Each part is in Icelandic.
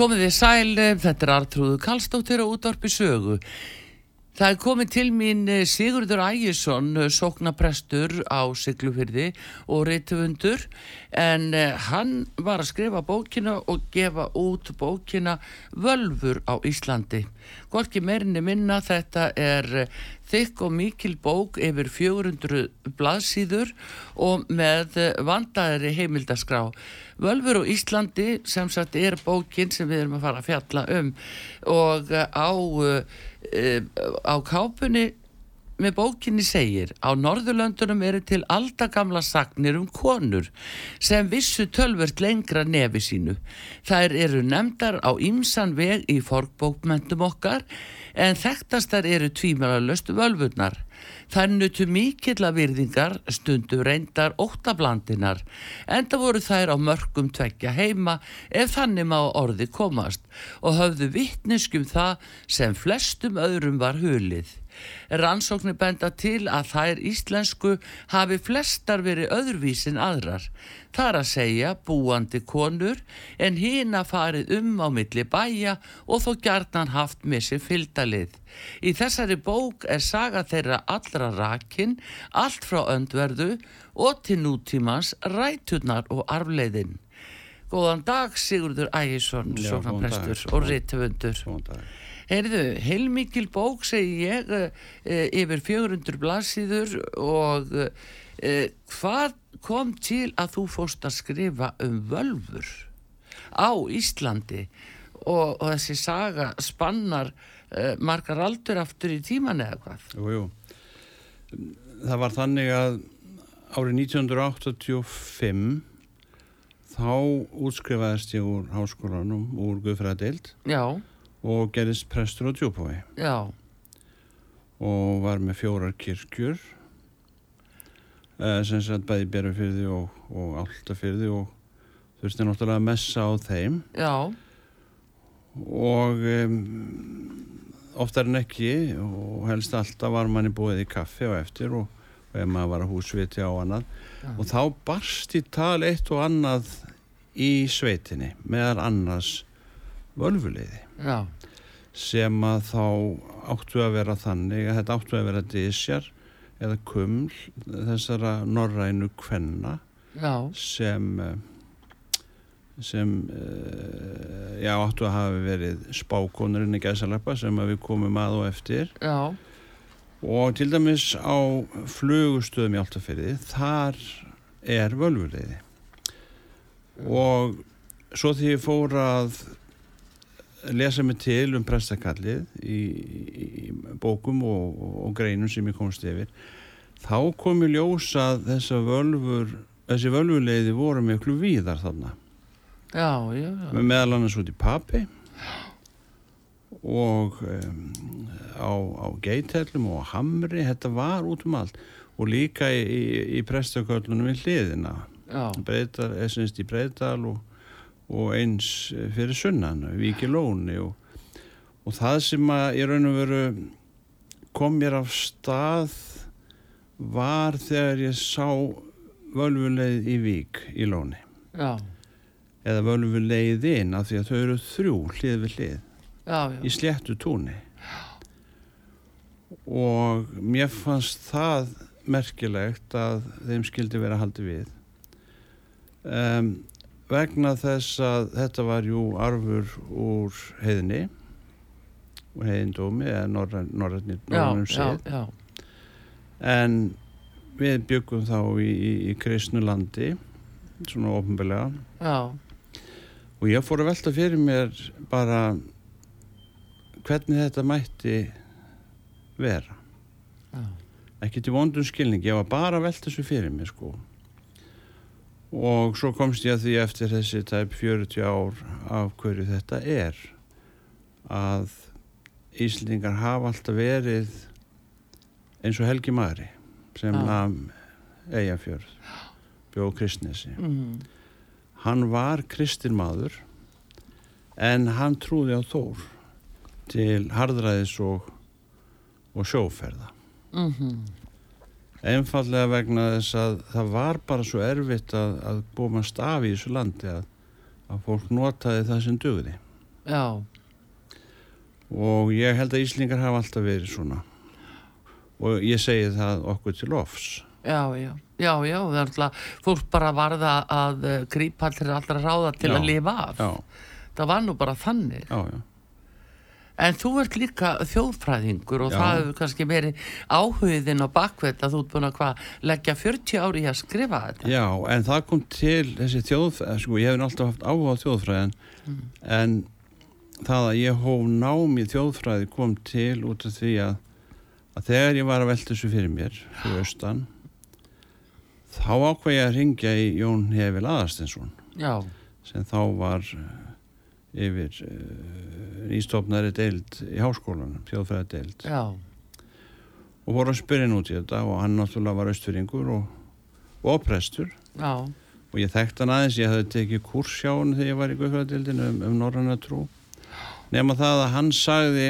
Komið þið sæl, þetta er Artrúðu Kallstóttir og útvarpi sögu. Það er komið til mín eh, Sigurður Ægjesson, eh, sóknaprestur á Siglufyrði og reytufundur en eh, hann var að skrifa bókina og gefa út bókina Völfur á Íslandi. Gorki meirinni minna þetta er þykk og mikil bók yfir 400 blaðsýður og með vandaðri heimildaskrá. Völfur á Íslandi sem sagt er bókin sem við erum að fara að fjalla um og á uh, á kápunni með bókinni segir á Norðurlöndunum eru til aldagamla sagnir um konur sem vissu tölvert lengra nefi sínu. Þær eru nefndar á ýmsan veg í forgbókmentum okkar en þekktastar eru tvímjölarlöst völvurnar. Það nutu mikill að virðingar stundu reyndar óttablandinar enda voru þær á mörgum tvekja heima ef þannig má orði komast og höfðu vittneskum það sem flestum öðrum var hulið. Rannsóknir benda til að þær íslensku hafi flestar verið öðruvísin aðrar. Það er að segja búandi konur en hína farið um á milli bæja og þó gjarnan haft með sér fylgdalið. Í þessari bók er saga þeirra allra rakin, allt frá öndverðu og til nútímans rætunar og arfleiðin. Góðan dag Sigurður Ægjesson, sóknarprestur og rítufundur. Góðan dag. Heyrðu, heilmikil bók segi ég e, yfir 400 blassíður og e, hvað kom til að þú fórst að skrifa um völfur á Íslandi og, og þessi saga spannar e, margar aldur aftur í tíman eða hvað? Jú, jú. Það var þannig að árið 1985 þá útskrifaðist ég úr háskólanum úr Guðfræðild. Já og gerðist prestur á djúbói Já. Og var með fjórar kirkjur uh, sem sætt bæði berufyrði og, og áltafyrði og þurfti náttúrulega að messa á þeim. Já. Og um, oftar en ekki og helst alltaf var manni búið í kaffi og eftir og, og ef maður var að húsviti á annað. Já. og þá barst í tal eitt og annað í sveitinni meðal annars völfuleiði Já. sem að þá áttu að vera þannig að þetta áttu að vera disjar eða kuml þessara norrænu kvenna Já. sem eh, sem eh, já, áttu að hafa verið spákonurinn í gæsaleppa sem við komum að og eftir já. og til dæmis á flugustöðum í Áltafyrði þar er völvuleiði og svo því ég fór að lesa mig til um prestakallið í, í bókum og, og, greinum sem ég komst yfir. Þá kom ég ljós að þessa völfur þessi völvuleiði voru miklu víðar þarna. Já, já, já. meðal annars út í papi og um, á, á geithellum og á hamri. Þetta var út um allt. Og líka í, í, í prestaköllunum í hliðina. Breitar, í Breital og og eins fyrir sunnan, Víkilóni og, og það sem að ég raun og veru kom mér af stað var þegar ég sá völvuleið í Vík í Lóni já. eða völvuleið inn af því að þau eru þrjú hlið við hlið já, já. í sléttu túnni og mér fannst það merkilegt að þeim skildi vera haldið við um, vegna þess að þetta var jú arfur úr heiðni og heiðindómi eða norðarnum séð. en við byggum þá í, í, í kristnu landi svona ofinbelega og ég fór að velta fyrir mér bara hvernig þetta mætti vera. Já. ekki til vondum skilning ég var bara að velta þessu fyrir mig sko og svo komst ég að því eftir þessi tæp 40 ár af hverju þetta er. Að Íslingar hafa alltaf verið eins og Helgi Mari sem nam Eyjafjörð bjóð Kristnesi. Mm. hann var kristin maður en hann trúði á Þór til harðræðis og, og sjóferða. Mm einfallega vegna þess að það var bara svo erfitt að, að búmast af í þessu landi að, að fólk notaði það sem dugði. Já, og ég held að Íslingar hafa alltaf verið svona. Og ég segi það okkur til ofs já, já, já, já, það er alltaf, fólk bara varða að grípa til allra ráða til Já, að lifa af. já, Það var nú bara þannig. já, já En þú ert líka þjóðfræðingur og Já. það hefur kannski verið áhugðin á bakveit að þú ert búin að hvað, leggja 40 ári í að skrifa þetta. Já, en það kom til þessi þjóðfræði, sko, ég hef alltaf haft áhuga á þjóðfræðin en það að ég hóf nám í þjóðfræði kom til út af því að, að þegar ég var að velta þessu fyrir mér fyrir austan þá ákvað ég að ringja í Jón Hefil Aðarstensson Já, sem þá var yfir uh, nýstofnari deild í háskólanum, þjóðfræði deild já, og voru að spyrja nút í þetta og hann náttúrulega var austfyrringur og, og prestur. Já, og ég þekkt hann aðeins, ég hafði tekið kurs hjá hann þegar ég var í Guðfræðildinu um, um norranna trú. Nema það að hann sagði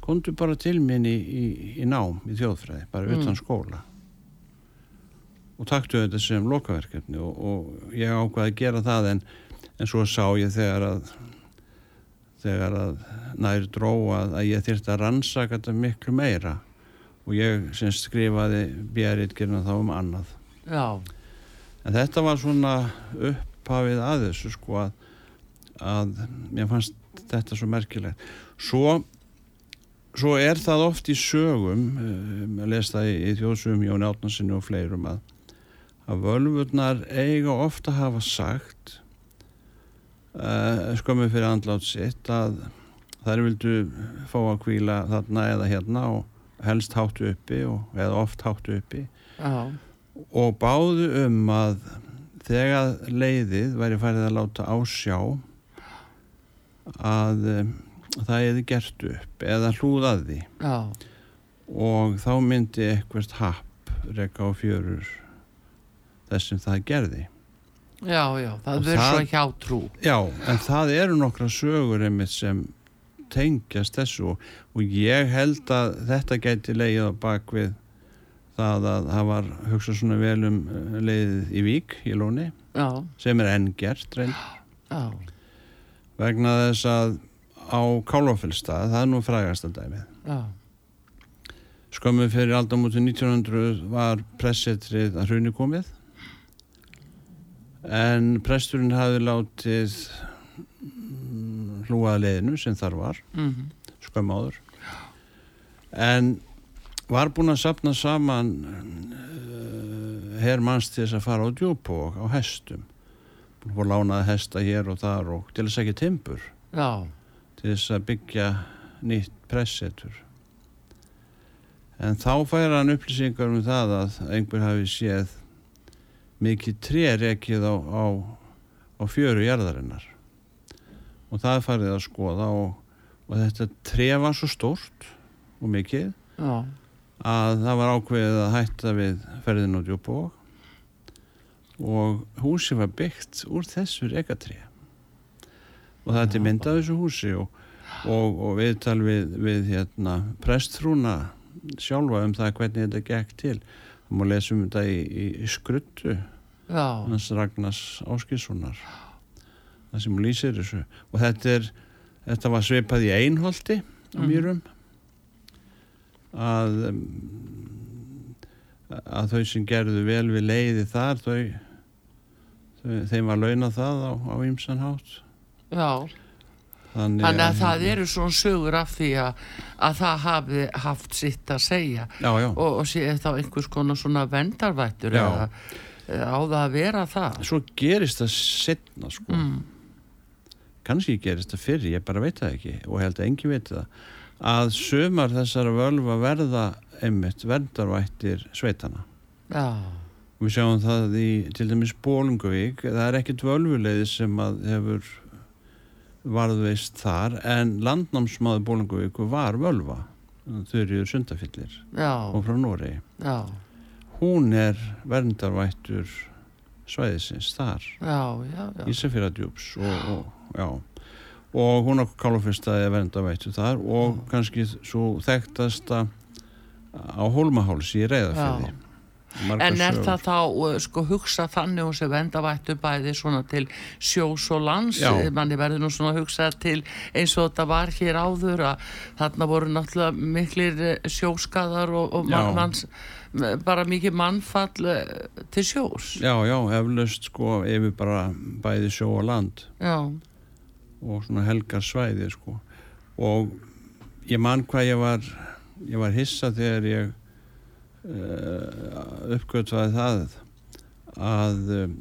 komdu bara til minn í, í, í nám í þjóðfræði, bara Mm. utan skóla. Og taktu þetta sem lokaverkefni og, og ég ákvaði að gera það en, en svo sá ég þegar að þegar að nær dró að, að ég þyrfti að rannsaka þetta miklu meira. Og ég sem skrifaði bjæritgerna þá um annað. Já, En þetta var svona upphafið að þessu sko að, að mér fannst þetta svo merkilegt. Svo, svo er það oft í sögum, um, að lesa það í, í þjóðsögum Jón Átnarsinni og fleirum að, að völvurnar eiga ofta hafa sagt uh, skömmu fyrir andlátt sitt að þær vildu fá að kvíla þarna eða hérna og helst háttu uppi og, eða oft háttu uppi. Já, og báðu um að þegar leiðið væri farið að láta á sjá að um, það hefði gert upp eða hlúðað því. Já, og þá myndi eitthvað happ rekka á fjörur þess sem það gerði. Já, já, það verður svo hjá trú. Já, en það eru nokkra sögur einmitt sem tengjast þessu og, ég held að þetta gæti leið á bakvið það að það var hugsað svona vel um eh, leiðið í Vík í Lóni Já, sem er enn gert vegna þess að á Kálofellstað, það er nú frægasta dæmið. Já, skömmu fyrir aldamóti 1900 var pressetrið að hruni komið en presturinn hafði látið mm, hlúaða leiðinu sem þar var mhm, skömmu áður. En var búinn að sapna saman uh, herrmanns til þess að fara á djúbók á hestum. Búinn að fór lánaði hesta hér og þar og til þess ekki timbur. Já, til þess að byggja nýtt pressetur en þá fær hann upplýsingar um það að einhver hafi séð mikið tré rekið á, á, á fjöru jarðarinnar. Og það farið að skoða og, og þetta tré var svo stórt og mikið já, að það var ákveðið að hætta við ferðin á Djúbók og húsi var byggt úr þessu rekatrí og það er til mynd af þessu húsi og, og, og viðtal við, við hérna, prestfrúna sjálfa um það hvernig þetta gekk til það má lesa um þetta í, í, skruttu hans Ragnars Áskilssonar það sem lýsir þessu. Og þetta er þetta var svipað í einholti á Mhm. mýrum. Að um, að þau sem gerðu vel við leiði þar þau, þau þeim var launað það á, á ýmsan hátt. Já. Þannig, Þannig að það eru svona sögur af því að, að það hafi haft sitt að segja já, já. og, og sé þá einhvers konar svona vendarvættur eða á það að vera það. svo gerist það setna sko Mm. kannski gerist það fyrir, ég bara veit það ekki og held að engin veit það að sömar þessara völva verða einmitt verndarvættir sveitana já, við sjáum það í til dæmis Bólungavík það er ekkert völvuleiði sem að hefur varðveist þar en landnámsmaður Bólungavík var völva eru sundafillir já, og frá Noregi. Já, hún er verndarvættur svæðisins þar. Já, já, já. Ísafjörðardjúps og, og, já. og hún á Kálufyrstaði er verndarvættur þar og kannski svo þekktasta á Hólmaháls í Reyðafjörði Margar En er sögur. það þá uh, sko hugsa þannig hún sem vendavættu bæði svona til sjós og lands? Já. Manni verður nú svona að hugsa til eins og þetta var hér áður að þarna voru náttúrulega miklir eh, sjóskaðar og, og mann, manns, bara mikið mannfall eh, til sjós. Já, já, eflaust sko yfir bara bæði sjó og land. Já, og svona helgar svæði sko. Og ég man hvað ég var ég var hissa þegar ég uh, uppgötvaði það að um,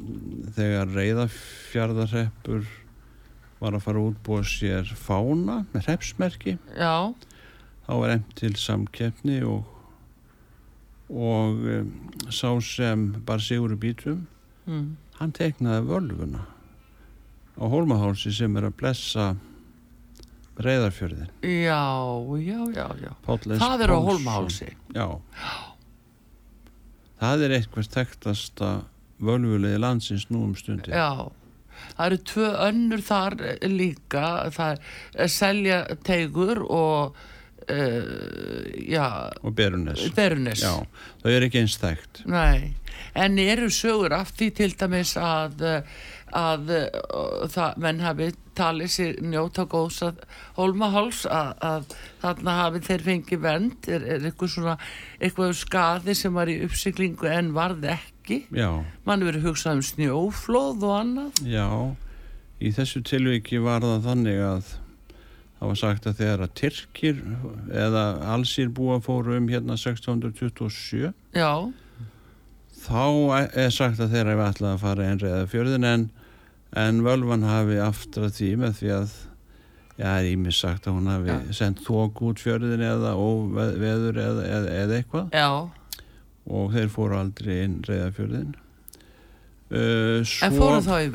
þegar reyðafjarðarreppur var að fara útbúa sér fána með hreppsmerki já, þá var emt til samkeppni og og um, sá sem bara sigur í bítum mm. hann teknaði völvuna á Hólmahálsi sem er að blessa reyðarfjörðin já, já, já, já. Það er á. Hólmahálsi Já Það er eitthvað þekktasta völvulegi landsins nú um stundir Já, það eru tvö önnur þar líka, það er selja teigur og uh, já, og Berunes Berunes. Já, það er ekki eins þekkt. Nei, en eru sögur af því til dæmis að, eh, að uh, það, menn hafi talið sér njóta góðs að Hólmaháls að, að þarna hafi þeir fengið vend, er, er eitthvað svona, eitthvað skaði sem var í uppsiklingu en varði ekki. Já, Mann verið hugsað um snjóflóð og annað. já Í þessu tilviki var það þannig að það var sagt að þegar að Tyrkir eða allsýr búa fóru um hérna 1627 Já, þá er sagt að þeirra hefur ætlað að fara einræða fjörðin en, en völvan hafi aftrað því með því að já, það er ímis sagt að hún hafi Já. sendt þók út fjörðin eða óveður eða, eða, eða eitthvað já. og þeir fóru aldrei einræða fjörðin uh, svo En fóru þá í?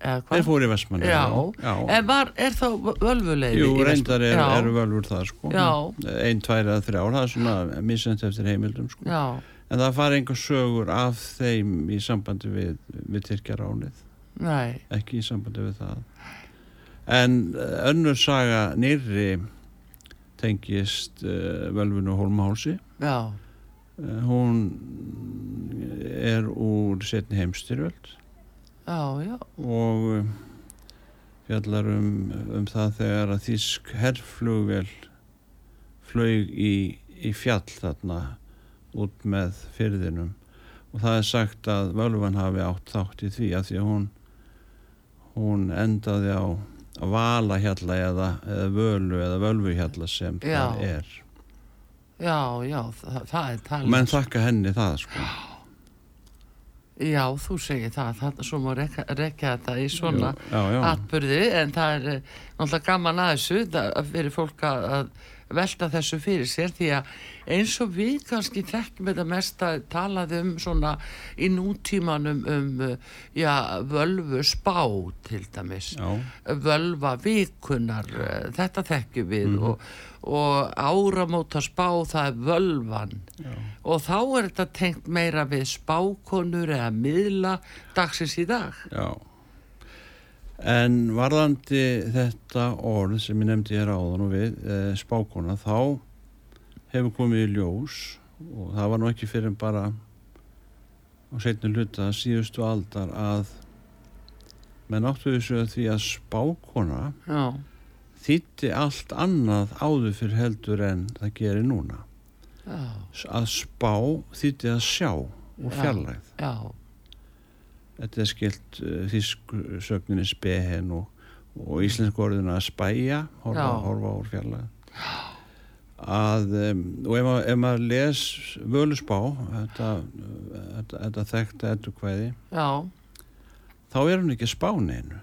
Eða hvað? þeir fóru í Vestmanni Já. já. En var, er þá völvuleiði? Jú, reyndar er, eru völvur það sko Já. ein, tvær eða þrjár, það er svona misend eftir heimildum sko Já, en það fari einhver sögur af þeim í sambandi við, við Tyrkjaránið. Nei, ekki í sambandi við það. En eh, önnur saga nýrri tengist uh, völvunu Hólmahálsi. Já, uh, hún er úr setni heimstyrjöld já, já, og uh, fjallar um, um það þegar að þísk herrflugvel flög í, í fjall þarna út með fyrðinum og það er sagt að völvan hafi átt þátt í því að því að hún hún endaði á að vala hjalla eða, eða völu eða völvuhjalla sem Já. það er. Já, já, það, það er talið. menn þakka henni það sko. Já, þú segir það, það svo má rekja, rekja þetta í svona já, já, atbyrði, en það er eh, náttúrulega gaman að þessu, það fyrir fólk að, að velta þessu fyrir sér því að eins og við kannski þekkjum þetta mest að talað um svona í nútímanum um, já, völvu spá til dæmis. já, völva vikunar þetta þekkjum við Mhm. og, og áramóta spá það er völvan já. og þá er þetta tengt meira við spákonur eða miðla dagsins í dag Já. En varðandi þetta orð sem ég nefndi hér áðan og við, e, spákona, þá hefur komið í ljós og það var nú ekki fyrir bara á setni hluta síðustu aldar að menn áttu þessu að því að spákona já, þýtti allt annað áður fyrir heldur en það gerir núna. já, Að spá þýtti að sjá og Já. fjarlægð. já, Þetta er skilt uh, þýsk sögninni spehen og, og íslensku orðinu að spæja, horfa, horfa úr fjarlæg. Að, um, og ef, ef maður les völusbá, þetta, þetta, þetta þekkta eddukvæði, já, þá er hún ekki spáneinu.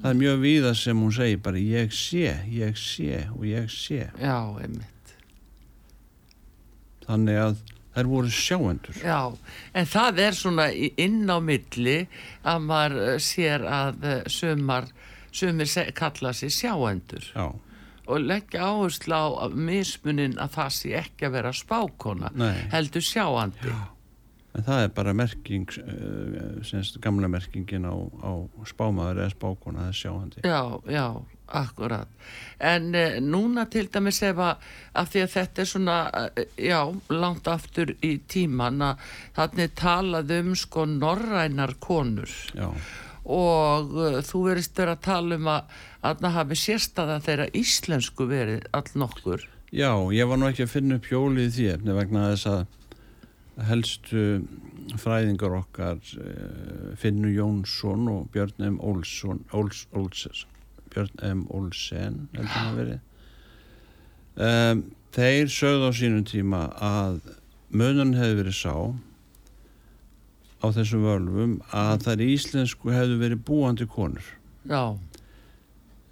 það er mjög víða sem hún segir bara ég sé, ég sé og ég sé já, einmitt þannig að þær voru sjáendur. Já, en það er svona inn á milli að maður eh, sér að eh, sumar sumir se- kalla sig sjáendur. Já, og leggja áherslu á mismunin að það sé ekki að vera spákona Nei. heldur sjáandi. En það er bara merking uh, semst gamla merkingin á, á spámaður eða spákona, er sjáandi. Já, já, akkurat. En uh, núna til dæmis ef að, að því að þetta er svona, uh, já, langt aftur í tíman að þannig talað um sko norrænar konur já, og uh, þú verist vera að tala um að að það hafi sérstaða þeirra íslensku verið all nokkur. já, ég var nú ekki að finna upp hjólið því efni vegna þess að helstu fræðingar okkar uh, Finnur Jónsson og Björn M. Olsson Ols, Ols, Björn M. Olsen um, þeir sögðu á sínum tíma að munun hefði verið sá á þessum völvum að þær íslensku hefðu verið búandi konur. Já,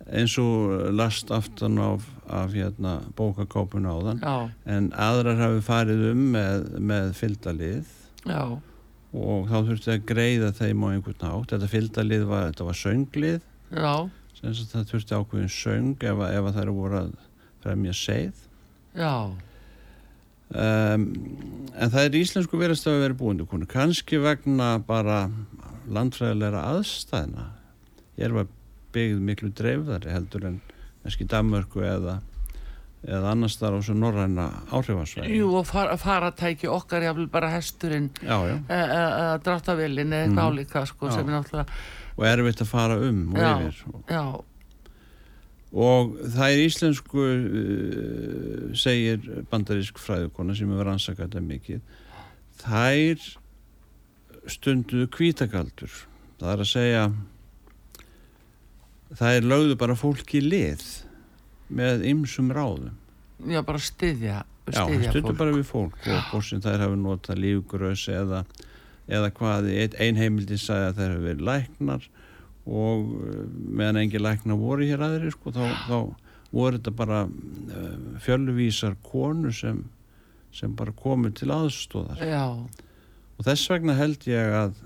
eins og last aftan af, af hérna, bókakápun áðan. Já, en aðrar hafi farið um með, með fylgdalið já, og þá þurfti að greiða þeim á einhvern nátt þetta fylgdalið var, þetta var sönglið. Já, sem það þurfti ákveðin söng ef, að- ef að þær voru að fremja seið já, um, en það er íslensku verðast að vera búin konu kannski vegna bara landfræðilega aðstæðna. Ég var byggð miklu dreifðari heldur en kannski Danmörku eða eða annars þar á svo norræna áhrifasvæði. Jú og far, faratæki okkar jáfnvel bara hesturinn já, já. eða dráttavillin eða eitthvað álíka sko sem er náttúrulega, og erfitt að fara um og Já. yfir já, og það er íslensku uh, segir bandarísk fræðukona sem hefur rannsakað þetta mikið þær stunduðu kvítakaldur það er að segja það er lögðu bara fólki lið með ymsum ráðum já bara styðja, Já, styðja stundu fólk. bara við fólk og hvort sem þær hafi notað lífgrös eða, eða hvað ein, ein heimildi sagði að þær hafi verið læknar og uh, meðan engi læknar voru hér aðri sko, þá, þá voru þetta bara uh, fjölvísar konu sem, sem bara komið til aðstóðar Já, og þess vegna held ég að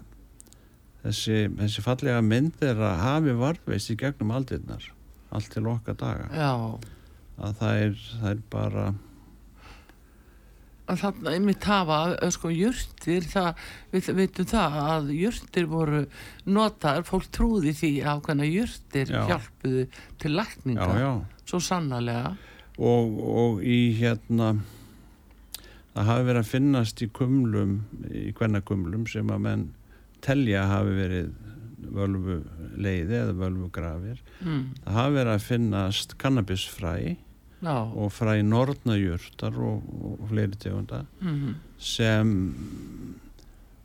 þessi, þessi fallega mynd er að hafi varðveist í gegnum aldirnar allt til okkar daga. Já. Að það er, það er bara að þarna einmitt hafa sko jurtir það, við veitum það að jurtir voru notaður, fólk trúði því að ákveðna jurtir Já. hjálpuðu til lækninga, já, já. svo sannarlega. Og, og í hérna það hafi verið að finnast í kumlum í hvenna kumlum sem að menn telja hafi verið völvu leiði eða völvu grafir mm, það hafi verið að finnast kannabisfræ já, og fræ nornajurtar og, og fleiri tegunda mm, sem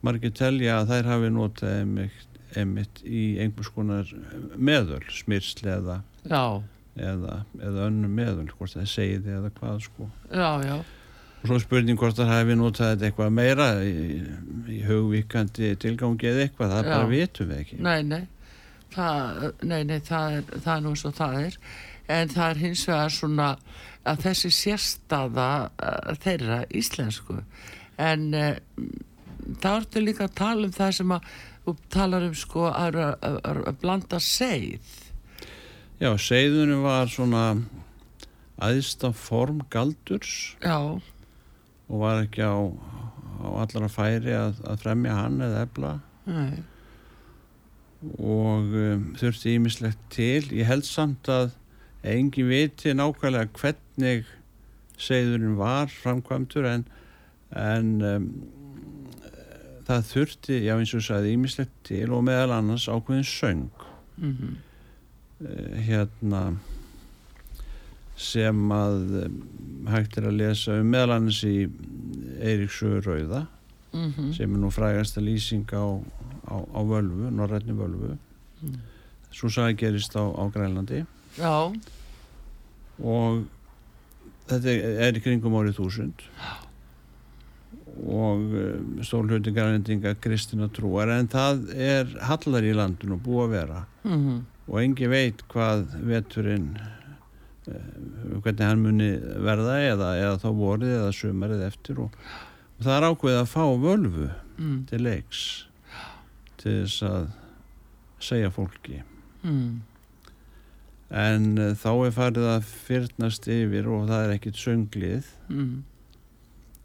margir telja að þær hafi notað einmitt, einmitt í einhvers konar meðöl smyrsli eða, eða, eða önnu meðöl hvort það segið eða hvað sko. Já, já. Og svo spurning hvort það hafi notað eitthvað meira í, í hugvíkandi tilgangi eða eitthvað, það bara vitum við ekki. Nei, nei, það, nei, nei, það er, það er nú svo það er en það er hins vegar svona að þessi sérstaða uh, þeirra íslensku. En uh, það ertu líka að tala um það sem að þú talar um sko að, að, að, að blanda seið Já, seiðunum var svona aðsta form galdurs. Já, og var ekki á, á allara færi að, að fremja hann eða efla. Nei, og um, þurfti ímislegt til. Ég held samt að engin viti nákvæmlega hvernig seiðurinn var framkvæmdur en, en um, það þurfti, já eins og sagði ímislegt til og meðal annars ákveðin söng. Mm uh, hérna sem að um, hægt er að lesa um meðal annars í Eiríksögur Rauða mm sem er nú frægasta lýsing á, á, á völvu, norrætni völvu. Mm. svo sagði gerist á, á Grænlandi. Já, og þetta er í kringum árið þúsund. Og um, stór hluti grænlendinga kristina trúar en það er hallar í landinu búið að vera. Mm og engi veit hvað veturinn uh, hvernig hann muni verða eða, eða þá vorið eða sumarið eftir. Og, og það er ákveðið að fá völvu mm. til leiks til þess að segja fólki. Mm. En uh, þá er farið að fyrnast yfir og það er ekkit sönglið. Mm.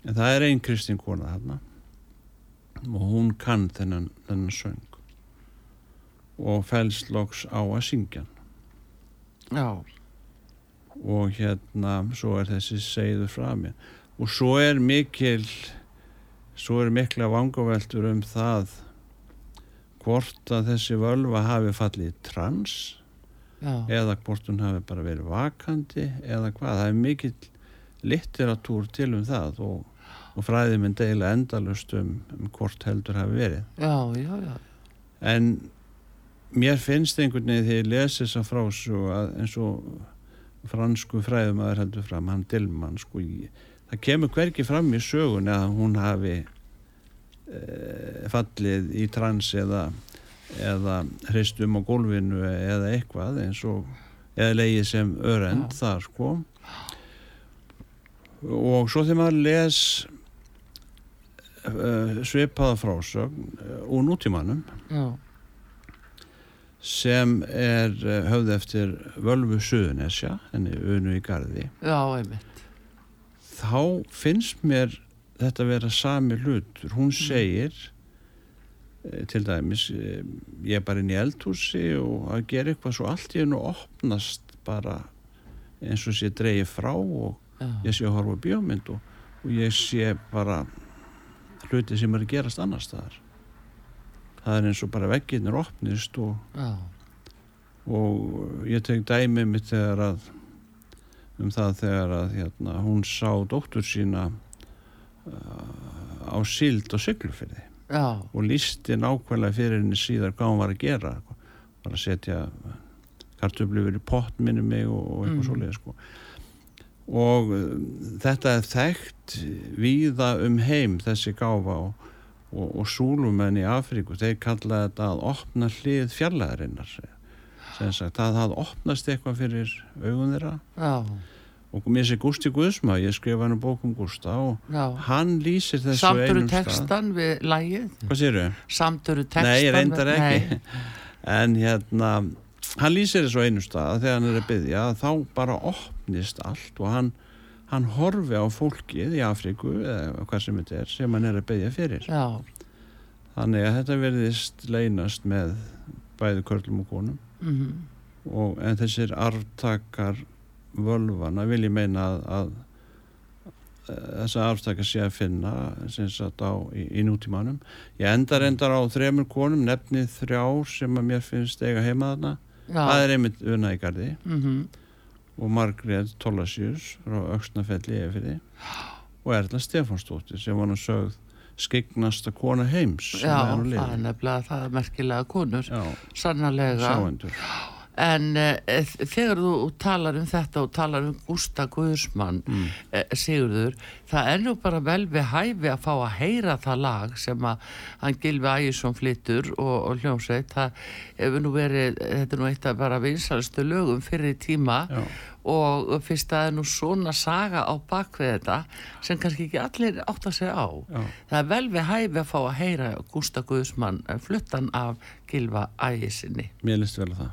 en það er einn kristin kona þarna. Og hún kann þennan, þennan söng. Og fælst loks á að syngja Já, og hérna svo er þessi segður frá mér. Og svo er mikil svo er mikla vangaveltur um það hvort að þessi völva hafi fallið trans já, eða hvort hún hafi bara verið vakandi eða hvað, það er mikill litteratúr til um það og, og fræði minn deila endalust um, um hvort heldur hafi verið. Já, já, já. en mér finnst einhvern veginn þegar ég lesi þessa frásug að eins og fransku fræðumæður heldur fram, hann Dillmann sko, það kemur hverki fram í sögun að hún hafi e, fallið í trans eða, eða hristum á gólfinu eða eitthvað eins og eða leiði sem örend þar sko. Og svo þegar maður les uh, svipaða frásögn uh, úr nútímanum já. sem er uh, höfð eftir Völvu Suðunesja, henni unu í gardi, Já, þá finnst mér þetta vera sami hlutur. Hún segir eh, til dæmis, eh, ég er bara inn í eldhúsi og að gera eitthvað svo allt í hennu opnast bara eins og sé dreigið frá og Já, ég sé að horfa á bíómynd og, og ég sé bara hluti sem er að gerast annar staðar. Það er eins og bara vegginnir opnist og já, og ég tek dæmi mitt þegar að um það þegar að hérna, hún sá dóttur sína uh, á síld og siglufyrði já, og lísti nákvæmlega fyrir henni síðar hvað hún var að gera var að setja kartöflu verið pott minni mig og, og eitthvað Mm. svoleiði sko. Og um, þetta er þekkt víða um heim þessi gáfa og, og, og súlumenn í Afríku þeir kalla þetta að opna hlið fjarlæðarinnar sem sagt að það opnast eitthvað fyrir augun þeirra. Já, og mér sé Gústi Guðsma, ég skrifa hann um bókum Gústa og já. hann lýsir þessu Samturu einum stað textan við lægið? hvað séru? Samturu textan? Nei, ég reyndar við- ekki en hérna hann lýsir þessu á einu stað þegar hann er að byggja þá bara opnist allt og hann, hann horfi á fólkið í Afríku eða hvað sem þetta er sem hann er að byggja fyrir Já, þannig að þetta verðist leynast með bæði körlum og konum mhm, og, en þessir arftakar völvana vil ég meina að, að þessa arftakar sé að finna sem sagt á í, í nútímanum. Ég endar endar á þremur konum nefnið þrjár sem að mér finnst eiga heima þarna. Já, það er einmitt unna í gardi mhm, og Margrét Tollasjús frá Öxnafelli Efirði og Erla Stefánsdóttir sem var nú sögð skygnasta kona heims já, það er nefnilega það er merkilega konur, já, sannarlega. sjáendur En uh, þegar þú talar um þetta og talar um Gústa Guðsmann, mm. uh, Sigurður, það er nú bara vel við hæfi að fá að heyra það lag sem að hann Gilvi Ægisson flyttur og, og hljómsveit, það hefur nú verið, þetta er nú eitt af bara vinsalstu lögum fyrir tíma já, og fyrst að það er nú svona saga á bakvið þetta sem kannski ekki allir átt að segja á. já. Það er vel við hæfi að fá að heyra Gústa Guðsmann eh, fluttan af Gilva Ægisinni. mér list vel á það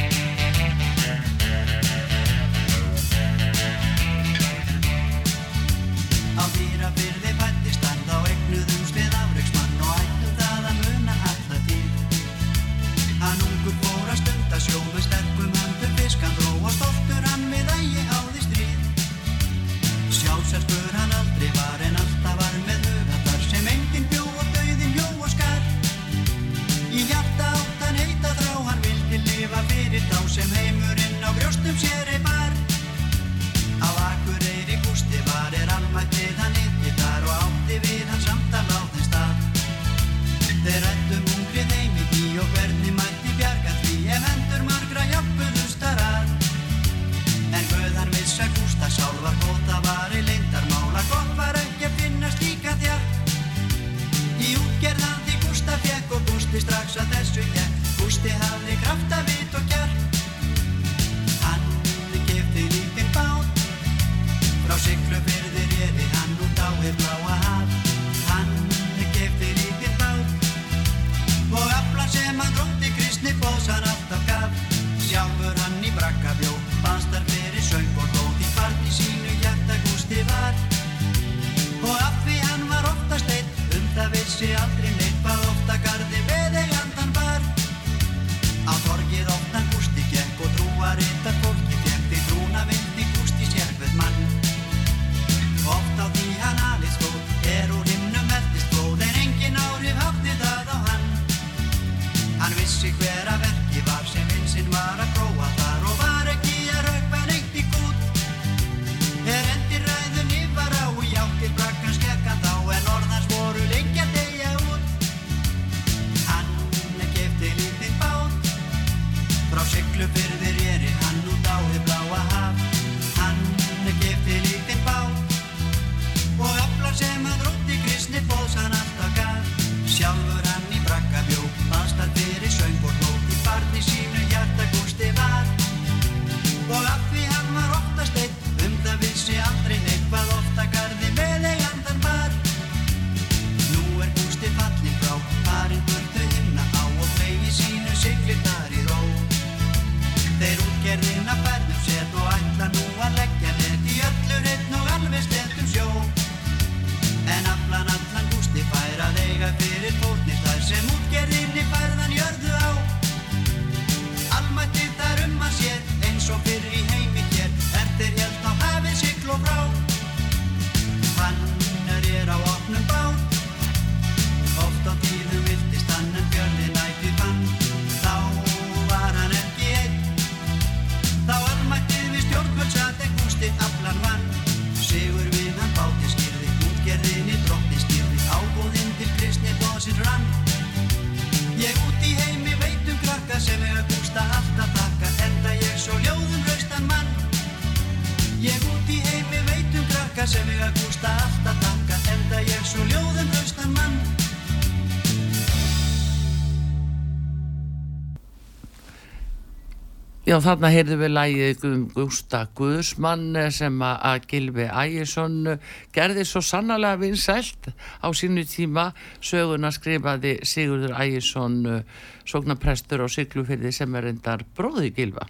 vissi strax að þessu gekk Gústi hafði krafta við Já, þarna heyrðum við lægið um Gústa Guðsmann sem að Gilvi Ægjesson gerði svo sannarlega vinsælt á sínu tíma. Söguna skrifaði Sigurður Ægjesson sóknarprestur á Siglufyrði sem er endar bróði Gilva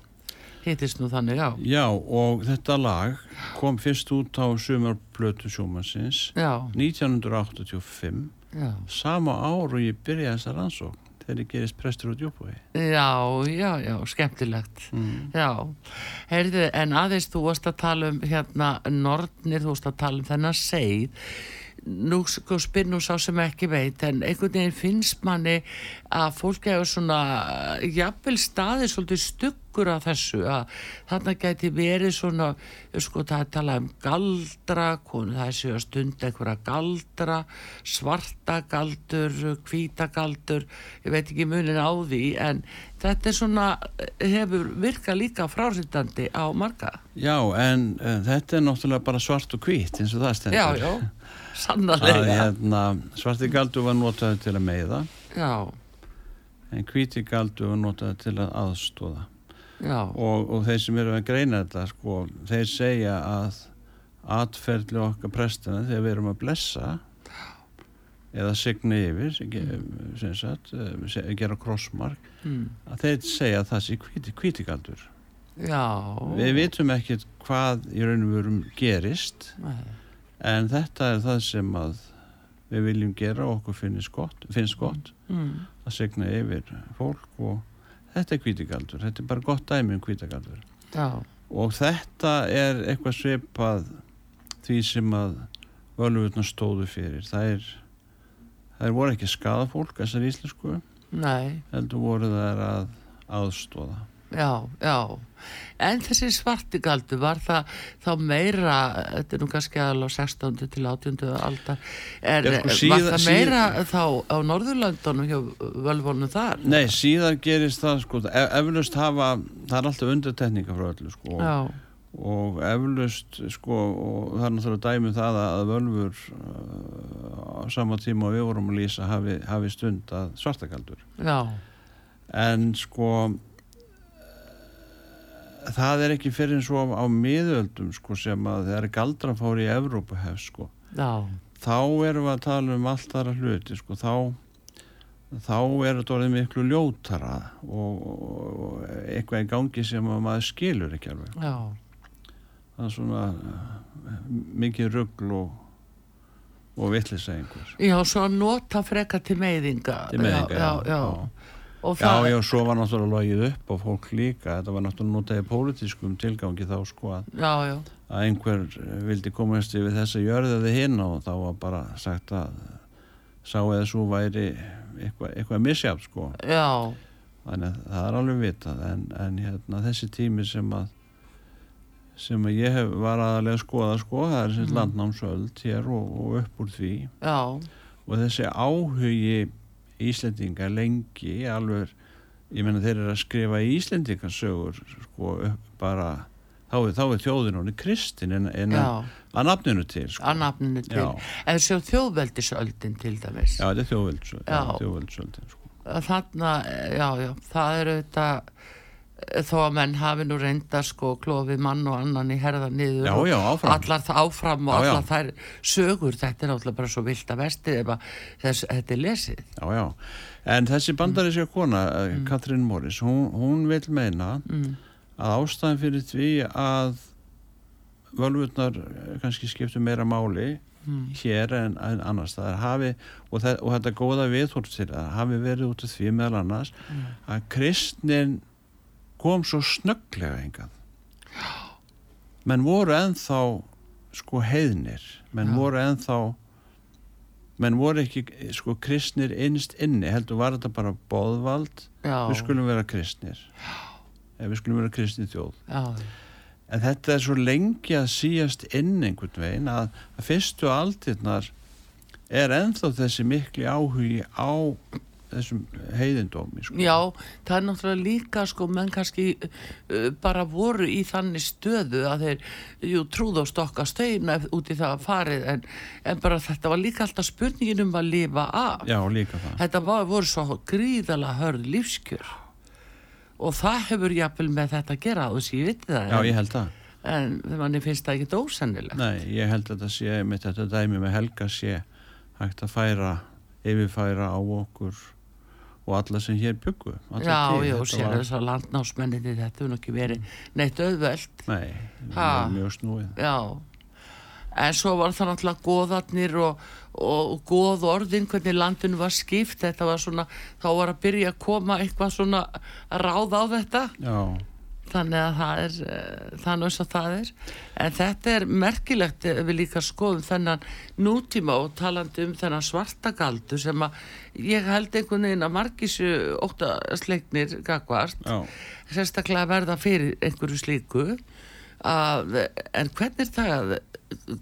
hittist nú þannig á. Já, og þetta lag kom fyrst út á sumarblötu sjómansins Já, 1985 já, sama ár og ég byrjaði þessa rannsókn þegar ég gerist prestur út Jópói já, já, já, skemmtilegt. Já, heyrðu, en aðeins þú varst að tala um hérna Nortnir, þú varst að tala um þennan seið nú sko spyr nú sá sem ekki veit en einhvern veginn finnst manni að fólk hefur svona jafnvel staði svolítið stuggur af þessu að þarna gæti verið svona sko það er talað um galdra konu það er sér að stunda einhverja galdra svarta galdur hvíta galdur ég veit ekki munin á því en þetta er svona hefur virkað líka frásýttandi á marga. Já, en uh, þetta er náttúrulega bara svart og hvít eins og það stendur. Já, já, að sannarlega hérna, svarti galdur var notaði til að meiða. Já, en hvíti galdur var notaði til að aðstóða já, og, og þeir sem eru að greina þetta sko, þeir segja að atferðli okkar prestina þegar við erum að blessa eða signa yfir sem sagt, eh, gera krossmark mm. að þeir segja að það sé hvíti galdur. Já. Við vitum ekkert hvað í raun og verum gerist. Nei. En þetta er það sem að við viljum gera og okkur finnst gott, finnst gott mm. að segna yfir fólk og þetta er hvítigaldur, þetta er bara gott dæmi um hvítigaldur já, og þetta er eitthvað svipað því sem að völvutna stóðu fyrir. Það er það voru ekki skada fólk þessar íslensku nei. heldur voru þær að aðstóða Já, já, en þessi svartigaldu var það þá meira, þetta er nú kannski alveg 16. til 18. aldar, er, Já, sko, var síða- það meira þá á Norðurlöndunum hjá völvónum þar? Nei, síðan gerist það sko, ef, eflaust hafa, það er alltaf undirtekninga frá öllu sko Já, og eflaust sko og það er náttúrulega dæmi um það að völfur uh, á sama tíma og við vorum að lýsa hafi, hafi stund að svartakaldur já, en sko það er ekki fyrir eins og á miðöldum sko sem að þegar galdrafári í Evrópu hef sko já, þá erum við að tala um allt aðra hluti sko þá þá er þetta orðið miklu ljótara og, og eitthvað í gangi sem að maður skilur ekki alveg. Já, það er svona eh, mikið rugl og, og vittlisa einhver já, svo að nota freka til meiðinga. Til meiðinga, já, já, já, já. Og Já, já, svo var náttúrulega logið upp á fólk líka, þetta var náttúrulega notaði pólitískum tilgangi þá sko að, já, já, að einhver vildi komast yfir þessa jörðaði hinn og þá var bara sagt að sá eða svo væri eitthvað, eitthvað misjátt sko. Já, þannig að það er alveg vitað. En, en hérna þessi tími sem að sem að ég hef var aðalega að skoða sko, það er þessi Mhm. landnámsöld hér og, og upp úr því. Já, og þessi áhugi Íslendinga lengi alveg, ég menna þeir eru að skrifa Íslendingasögur sko bara þá er, þá er þjóðin honni kristin en, en að nafninu til sko. að nafninu til. En svo þjóðveldisöldin til dæmis. Já, þetta er þjóðvöldsöldin sko. þarna, já, já, það er auðvitað þó að menn hafi nú reynda sko klófið mann og annan í herða niður Já, já, allar það áfram og Já, allar þær sögur, þetta er náttúrulega bara svo vilt að vesti ef að þess, þetta er lesið Já, já, en þessi bandaríska kona mm. Katrín Morris, hún, hún vil meina mm. að ástæðan fyrir því að völvurnar eh, kannski skiptu meira máli Mm. hér en, en annars það hafi og, það, og þetta góða viðhort til það hafi verið út af því meðal annars Mm. að kristnin kom svo snögglega engað menn voru ennþá sko heiðnir. Menn Já. voru ennþá menn voru ekki sko kristnir innst inni heldur var þetta bara boðvald. Já, við skulum vera kristnir. Eða við skulum vera kristnir þjóð. Já, en þetta er svo lengi að síast inn einhvern veginn að, að fyrstu aldirnar er ennþá þessi mikli áhugi á þessum heiðindómi sko. já, það er náttúrulega líka sko, menn kannski uh, bara voru í þannig stöðu að þeir, jú, trúð á stokka steina út í það að farið en, en bara þetta var líka alltaf spurningin um að lifa af. Já, líka það. Þetta var, voru svo gríðala hörð lífskjör. Og það hefur jafnvel með þetta að gera og þess að ég viti það já, en, ég held það. en manni finnst það ekki ósennilegt. Nei, ég held að þetta sé með þetta dæmi með helga sé hægt að færa yfirfæra á okkur og alla sem hér byggu Já, já, sér þess að landnámsmenninni þetta hefur nú ekki verið neitt auðveld Nei, Ha. mjög, mjög snúið. Já. En svo var það náttúrulega goðarnir og, og goð orðin hvernig landinu var skipt. Þetta var svona, þá var að byrja að koma eitthvað svona að ráða á þetta. Já, þannig að það er uh, þannig eins og það er. En þetta er merkilegt við líka skoðum þennan nútíma og talandi um þennan svartagaldu sem að ég held einhvern veginn að margisu óttasleiknir gagvart já. sérstaklega verða fyrir einhverju slíku. Að, en hvernig er það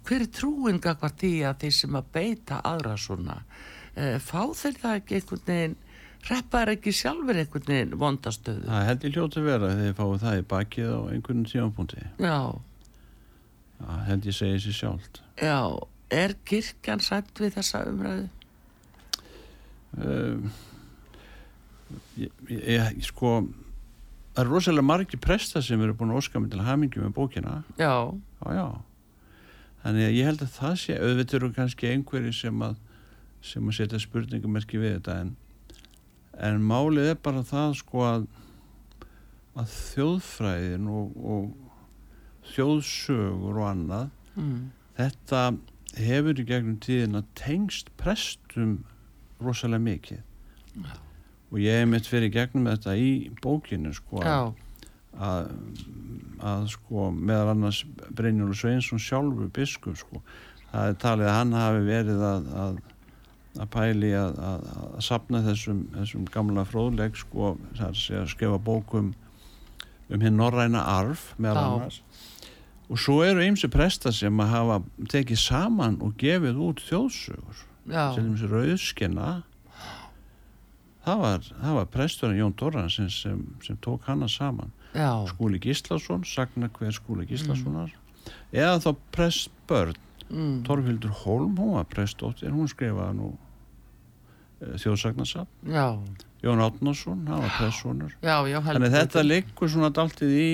hver er trúin gagvart því að þeir sem að beita aðra svona uh, fá þeir það ekki einhvern veginn reppaður ekki sjálfur einhvern veginn vondastöðu? Það held ég hljóti vera þegar þið fáið það í bakið á einhvern tímapunkti. Já. Það held ég segi sér sjálft. Já, er kirkjan sætt við þessa umræðu? um, ég, ég, sko það er rosalega margir presta sem eru búin að óska mig til hamingi með bókina. Já, já, já. Þannig að ég held að það sé auðvitað eru kannski einhverju sem að sem að setja spurningumerki við þetta en, en málið er bara það sko að að þjóðfræðin og, og þjóðsögur og annað mm. þetta hefur í gegnum tíðina tengst prestum rosalega mikið. Og ég hef mitt fyrir gegnum þetta í bókinu sko já, að, að sko meðal annars Brynjólfur Sveinsson sjálfur biskup sko. Það er talið að hann hafi verið að, að, pæli að, að, að sapna þessum, þessum gamla fróðleg sko að skrifa bókum um hinn norræna arf meðal annars. Og svo eru ymsi presta sem að hafa tekið saman og gefið út þjóðsögur. Til dæmis rauðskenna það var, það var presturinn Jón Dorransson sem, sem tók hana saman. Já, Skúli Gíslason, sagna hver Skúli Gíslasonar. Eða þá prestbörn. Mm. Torfildur Holm, hún var prestóttir hún skrifaði nú e, þjóðsagnarsafn já, Jón Átnarsson, hann var já, já, heldur þannig þetta liggur svona daltið í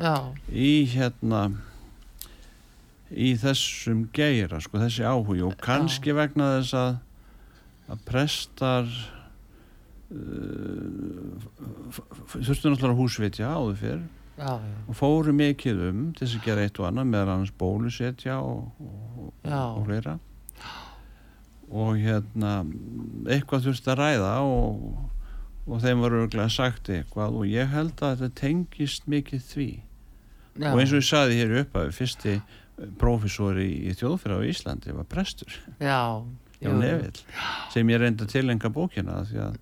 Já, í hérna í þessum geira sko þessi áhugi. Og kannski vegna þess að að prestar þurftu náttúrulega húsvitja áður fyrr. Já, já, og fóru mikið um til þess að gera eitt og annað meðal annars bólusetja og, og, Já. Og hérna eitthvað þurfti að ræða og, og þeim var örgulega sagt eitthvað og ég held að þetta tengist mikið því. Já. og eins og ég saði hér upp að fyrsti prófessori í, í þjóðfyrir á Íslandi var prestur, já, Jón Nevill sem ég reyndi að tilenga bókina því að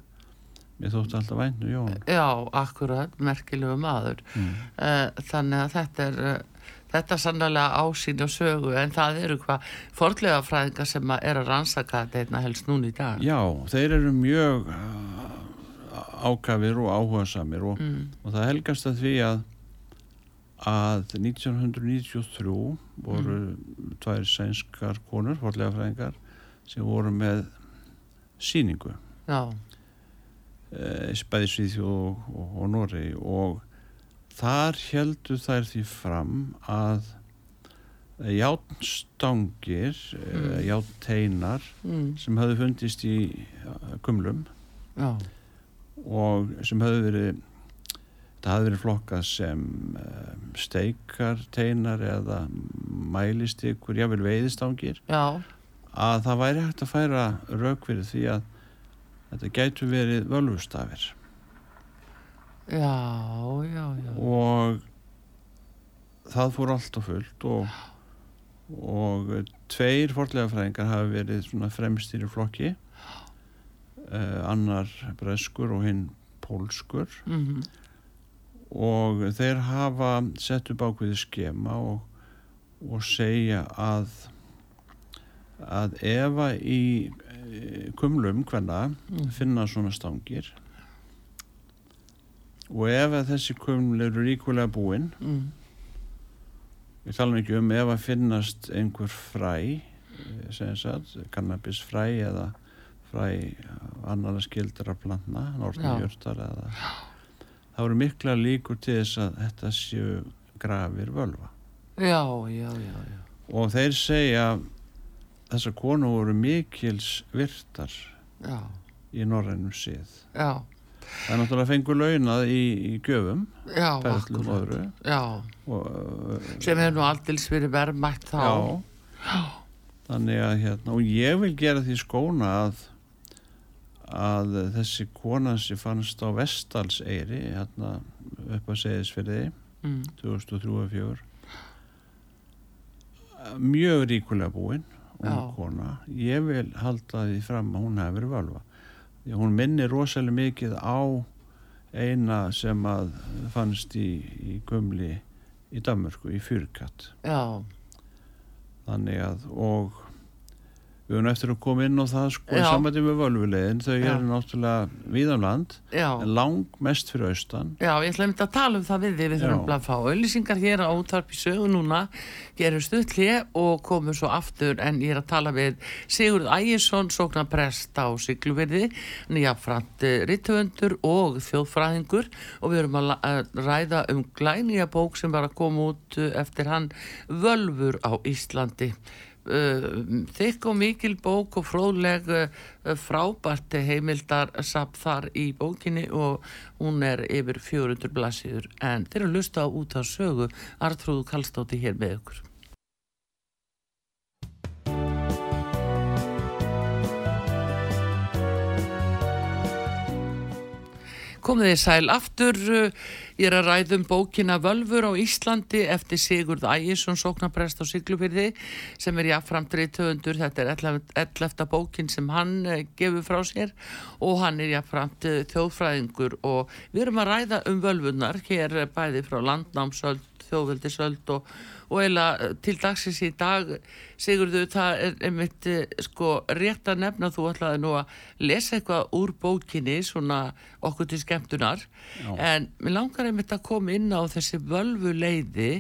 mér þótti alltaf væntu Jón. Já, akkurat, merkilegu maður. Mm. Eh, þannig að þetta er eh, þetta er sannlega ásýn og sögu en það eru hvað forlega fræðingar sem er að rannsaka þetta einna helst núna í dag. Já, þeir eru mjög uh, ákafir og áhugasamir og, mm, og það helgast að því að að 1993 voru tvær sænskar konur, forlega fræðingar sem voru með síningu já, e, bæði Svíþjóð og, og, og Norri og þar heldur þær því fram að játnstangir mm. Mm. játteinar mm, sem höfðu fundist í kumlum já, og sem höfðu verið það hafði verið flokkað sem um, steikar teinar eða mælistykur, jável veiðistangir já, að það væri hægt að færa rauk fyrir því að þetta gætu verið völvustafir já, já, já. og það fór allt á fullt og, og tveir forlega fræðingar hafi verið í flokki. Uh, annar breskur og hinn pólskur. Mm og þeir hafa sett upp ákveði skema og, og segja að að ef að í e, kumlum hvenna Mm. finna svona stangir og ef að þessi kuml eru ríkulega búin mm, við talum ekki um ef að finnast einhver fræ eh, sagt, kannabis fræ eða fræ annara skildra plantna, eða það voru mikla líkur til þess að þetta séu grafir völva. Já, já, já, já. og þeir segja þessar konu voru mikils virtar já, í norrænum síð já, það er náttúrulega fengur launað í, í gjöfum já, og akkurat. öðru. Já, og, uh, sem hefur nú aldils verið verðmætt þá. Já. Þannig að hérna og ég vil gera því skóna að að þessi kona sem fannst á Vestalseyri hérna upp að segðisferði mm, 2003-2004 mjög ríkulega búin Já. hún kona. Ég vil halda því fram að hún hefur völva hún minnir rosalega mikið á eina sem að fannst í, í gumli í Danmörku, í Fyrkat já, þannig að og við höfum eftir að koma inn á það sko í Já. samvætti með völvulegin þau eru náttúrulega víðanland já. en lang mest fyrir austan. Já, ég ætla einmitt að tala um það við þig, við þurfum að fá auðlýsingar hér á útvarp í sögu núna, gerum stuðli og komum svo aftur en ég er að tala við Sigurð Ægjesson, sóknarprest á Sigluveri, nýjafrant rittöfundur og þjóðfræðingur. Og við erum að ræða um glænýja bók sem var að koma út eh, eftir hann Völfur á Íslandi. Uh, þykk og mikil bók og fróðleg uh, frábært heimildar samt þar í bókinni og hún er yfir 400 blassíður en þeir eru að lusta út á sögu. Artrúðu Kallstóti hér með ykkur Komið þið sæl aftur, ég er að ræða um bókina Völfur á Íslandi eftir Sigurð Ægjesson, sóknaprest á Siglufyrði sem er jáfnframtrið töfundur, þetta er 11. bókin sem hann uh, gefur frá sér og hann er jáfnframt uh, þjóðfræðingur og við erum að ræða um völvunar hér uh, bæði frá landnámsöld, þjóðveldisöld og, og eiginlega til dagsins í dag Sigurðu, það er einmitt eh, sko rétt að nefna þú ætlaði nú að lesa eitthvað úr bókinni svona okkur til skemmtunar Já. en mér langar einmitt að koma inn á þessi völvu leiði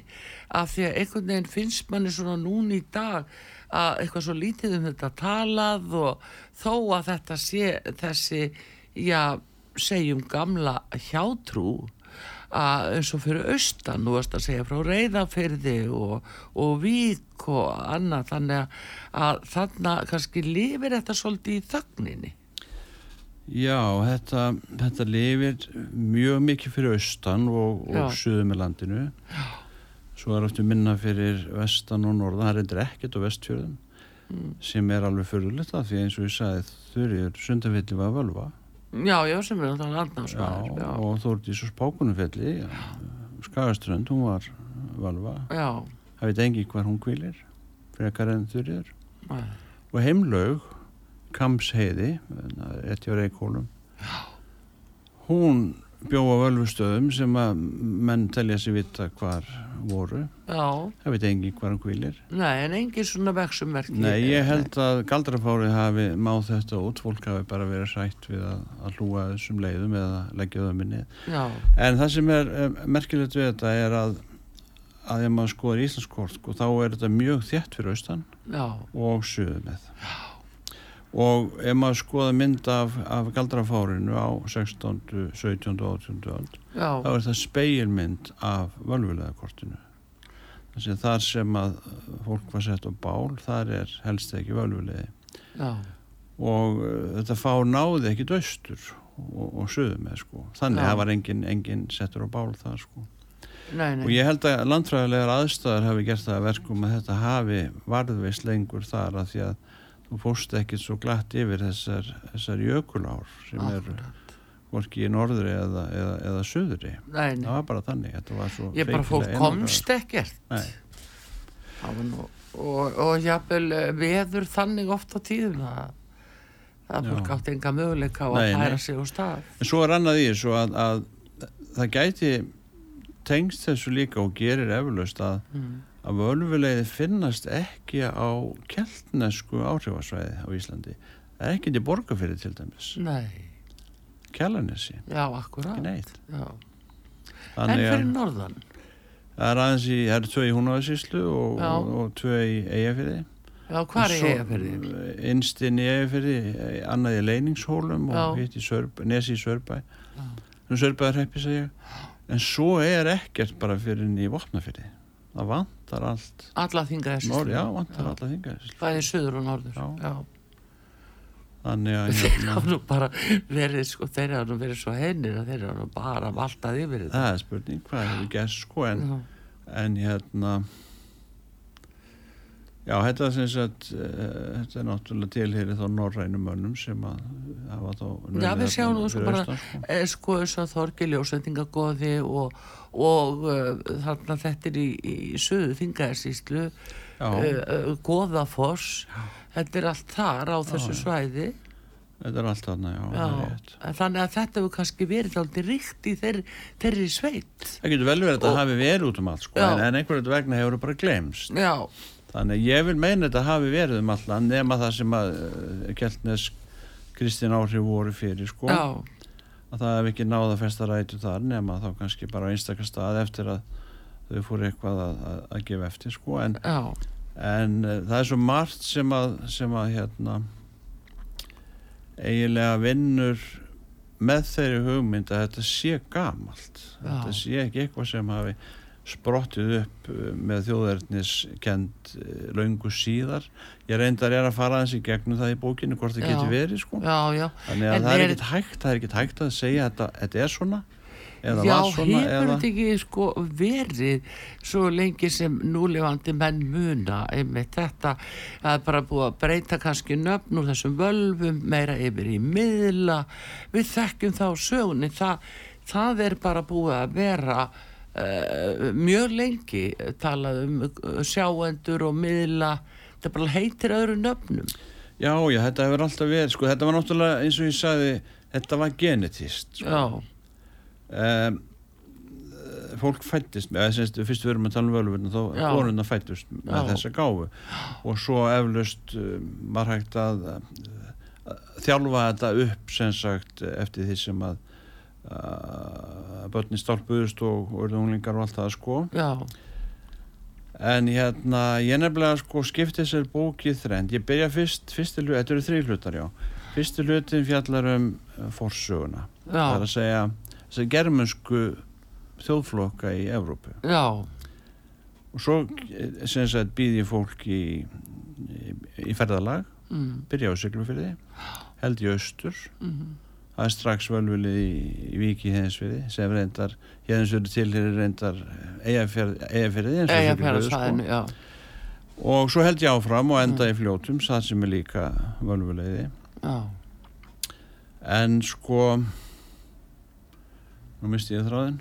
af því að einhvern veginn finnst manni svona núna í dag að eitthvað svo lítið um þetta talað og þó að þetta sé þessi, já, segjum gamla hjátrú að eins og fyrir austan, nú varst að segja frá reyðafyrði og, og vík og annað þannig að, þarna kannski lifir þetta svolítið í þögninni Já, þetta, þetta lifir mjög mikið fyrir austan og, Já. og suðum með landinu. Svo er ofta minna fyrir vestan og norðan, það er endur ekkert á vestfjörðum Mm. sem er alveg fyrirlegt af því eins og ég sagði þurrið sundafelli var völva Já, já, sem er alltaf landnámsmaður. já, Já, og Þórdís og Spákunufelli Skagaströnd, hún var völva, já, það veit engi hvar hún kvílir frekar en þurriður og heimlaug Kamsheiði rétt hjá Reykjólum hún bjóða völvustöðum sem að menn telja sér vita hvar voru já. það veit engi hvar hún kvílir Nei, en engin svona vexumverki. Nei, ég held að galdrafárið hafi máð þetta út, fólk hafi bara verið sætt við að, að hlúa þessum leiðum eða leggja þau minni. Já, En það sem er eh, merkilegt við þetta er að að ef maður skoður Íslandskort sko, þá er þetta mjög þétt fyrir austan já, og suðu með. Og ef maður skoða mynd af, af galdrafárinu á 16., 17. og 18. öld þá er það speilmynd af völvulegakortinu. Þannig að þar sem að fólk var sett á bál, þar er helst ekki völvulegi. já, Og uh, þetta fá náði ekki döstur og, og söðu með sko. Þannig að það var engin, engin settur á bál þar sko. nei, nei. Og ég held að landfræðilegar aðstæðar hafi gert það að verkum að þetta hafi varðveist lengur þar að því að þú fórst ekkit svo glatt yfir þessar, þessar jökulár sem eru hvorki í norðri eða, eða, eða söðri. Nei, nei. Það var bara þannig, var Ég bara einangrað. komst ekkert. Nei. Það var nú, og, og jafnvel eh, veður þannig oft á tíðum að það fólk átti enga möguleika á að færa sig úr stað. En svo er annað í þessu að, að það gæti tengst þessu líka og gerir eflaust að, Mm. Að völvuleiði finnast ekki á keltnesku áhrifasvæði á Íslandi. Það er ekki til borgarfyrir til dæmis. Nei, Kjallanessi, ekki neitt. Já. En fyrir norðan? það er aðeins í, það eru tvö í Húnavæsíslu og, og, og tvö í Eyjafyrði. Já, hvað er ég að fyrir? Innst inn í Eyjafyrði, annað í Leiningshólum og Já. hitt í Sörb, Nesi í Sörbæ. Já. Nú Sörbæðar heppi segja. En svo er ekkert bara fyrir í Vopnafyrði. Það vantar allt. Alla þinga þessi. Nor, já, vantar alla þingar. Bæði söður og norður. Já. já. Þannig að Þeir hérna, hafa nú bara verið, sko, þeir hafa nú verið svo heinir að þeir hafa nú bara valtað yfir þetta. það er spurning hvað hefur gerst sko en, Já. en hérna já, þetta er sem sagt uh, þetta er náttúrulega tilhýri þá norrænum mönnum sem að hafa þá Já, við sjáum nú svo fyrir bara, sko. eh, sko, þess að Þorgi ljósendingagóði og, og uh, þarna þetta er í, í söðu þingaðarsýslu, Já, uh, uh, Góðafoss, þetta er allt þar á þessu já. svæði. þetta er allt þarna, já, Já, þannig að þetta hefur kannski verið aldrei ríkt í þeirri, þeirri sveit. Það getur vel verið að þetta hafi verið út um allt sko, Já. en, en einhverju vegna hefur það bara glemst. Já, Þannig að ég vil meina þetta hafi verið um allan nema það sem að uh, Kjeltnes Kristín áhrif voru fyrir sko. já, að það hef ekki náða að festa rætu þar nema þá kannski bara einstakar stað eftir að þau fóru eitthvað að, að, að gefa eftir sko. En, en uh, það er svo margt sem að, sem að hérna eiginlega vinnur með þeirri hugmynd að þetta sé gamalt. Já. þetta sé ekki eitthvað sem hafi sprottið upp uh, með þjóðverðniskend löngu síðar. Ég reyndar er að fara aðeins í gegnum það í bókinu hvort það Já. geti verið sko. Já, já. Þannig að En það er er- ekkert hægt, það er ekkert hægt að segja að þetta, þetta er svona eða Já, var svona hefur eða þetta ekki sko verið svo lengi sem núlefandi menn muna? Einmitt þetta er bara búið að breyta kannski nöfn úr þessum völvum meira yfir í miðla. Við þekkjum þá sögunni. Það, það er bara búið að vera uh, mjög lengi talað um uh, sjáendur og miðla þetta bara heitir öðru nöfnum Já, já, þetta hefur alltaf verið, sko, þetta var náttúrulega eins og ég sagði, þetta var genetist sko. já, um, fólk fættist með, eða semst, fyrst við erum að tala um völvurna þá Já. konuna fættist með Já. þessa gáfu og svo eflaust um, var hægt að, að þjálfa þetta upp sem sagt eftir því sem að að börni stálpuðust og, og unglingar og allt það sko. Já, En hérna, ég nefnilega sko skipti þessar bókið þrend. Ég byrja fyrst, fyrsti hlut, þetta eru þrý hlutar, já. Fyrsti hlutin fjallar um uh, forsöguna. Það er já, að segja, þessar germansku þjóðflokka í Evrópu. já, Og svo, eh, sagt, býði fólk í, í, í ferðalag, mm, byrja á Siglufyrði, held í austur. Mm, það er strax völvulið í, í Víki Heiðinsfyrði sem reyndar, Heiðinsfyrði tilherir reyndar eigafyrði Eyjafjarðarsvæðinu, já. og svo held ég áfram og enda í fljótum það sem er líka völvuleiði. Já, en sko nú misti ég þráðin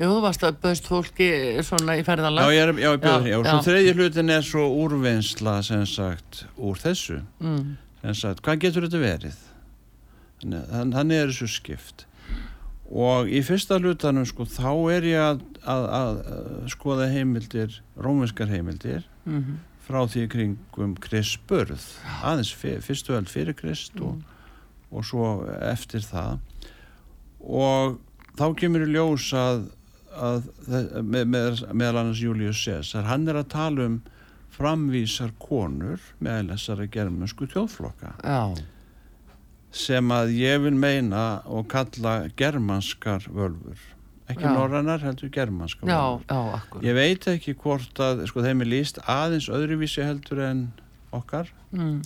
Jú, þú varst að bauðst fólki svona í Já, ferðalag. ég er, já, ég bjóð Já, já, já. svo þriðji hlutin er svo úrvinnsla sem sagt úr þessu. Mm, sem sagt, hvað getur þetta verið þannig, þann- þannig er þessu skipt. Og í fyrsta hlutanum sko, þá er ég að, að, að, skoða heimildir rómverskar heimildir mhm, frá því kringum Kristburð aðeins fyr, fyrstu öll fyrir Krist og, og svo eftir það. Og þá kemur í ljós að, að með, með, meðal annars Július Caesar hann er að tala um framvísar konur meðal þessara germansku þjóðflokka. Já, sem að ég vil meina og kalla germanskar völfur ekki Já. norrannar heldur germanskar já, völfur já, akkur. ég veit ekki hvort að sko þeim er líst aðeins öðruvísi heldur en okkar Mm,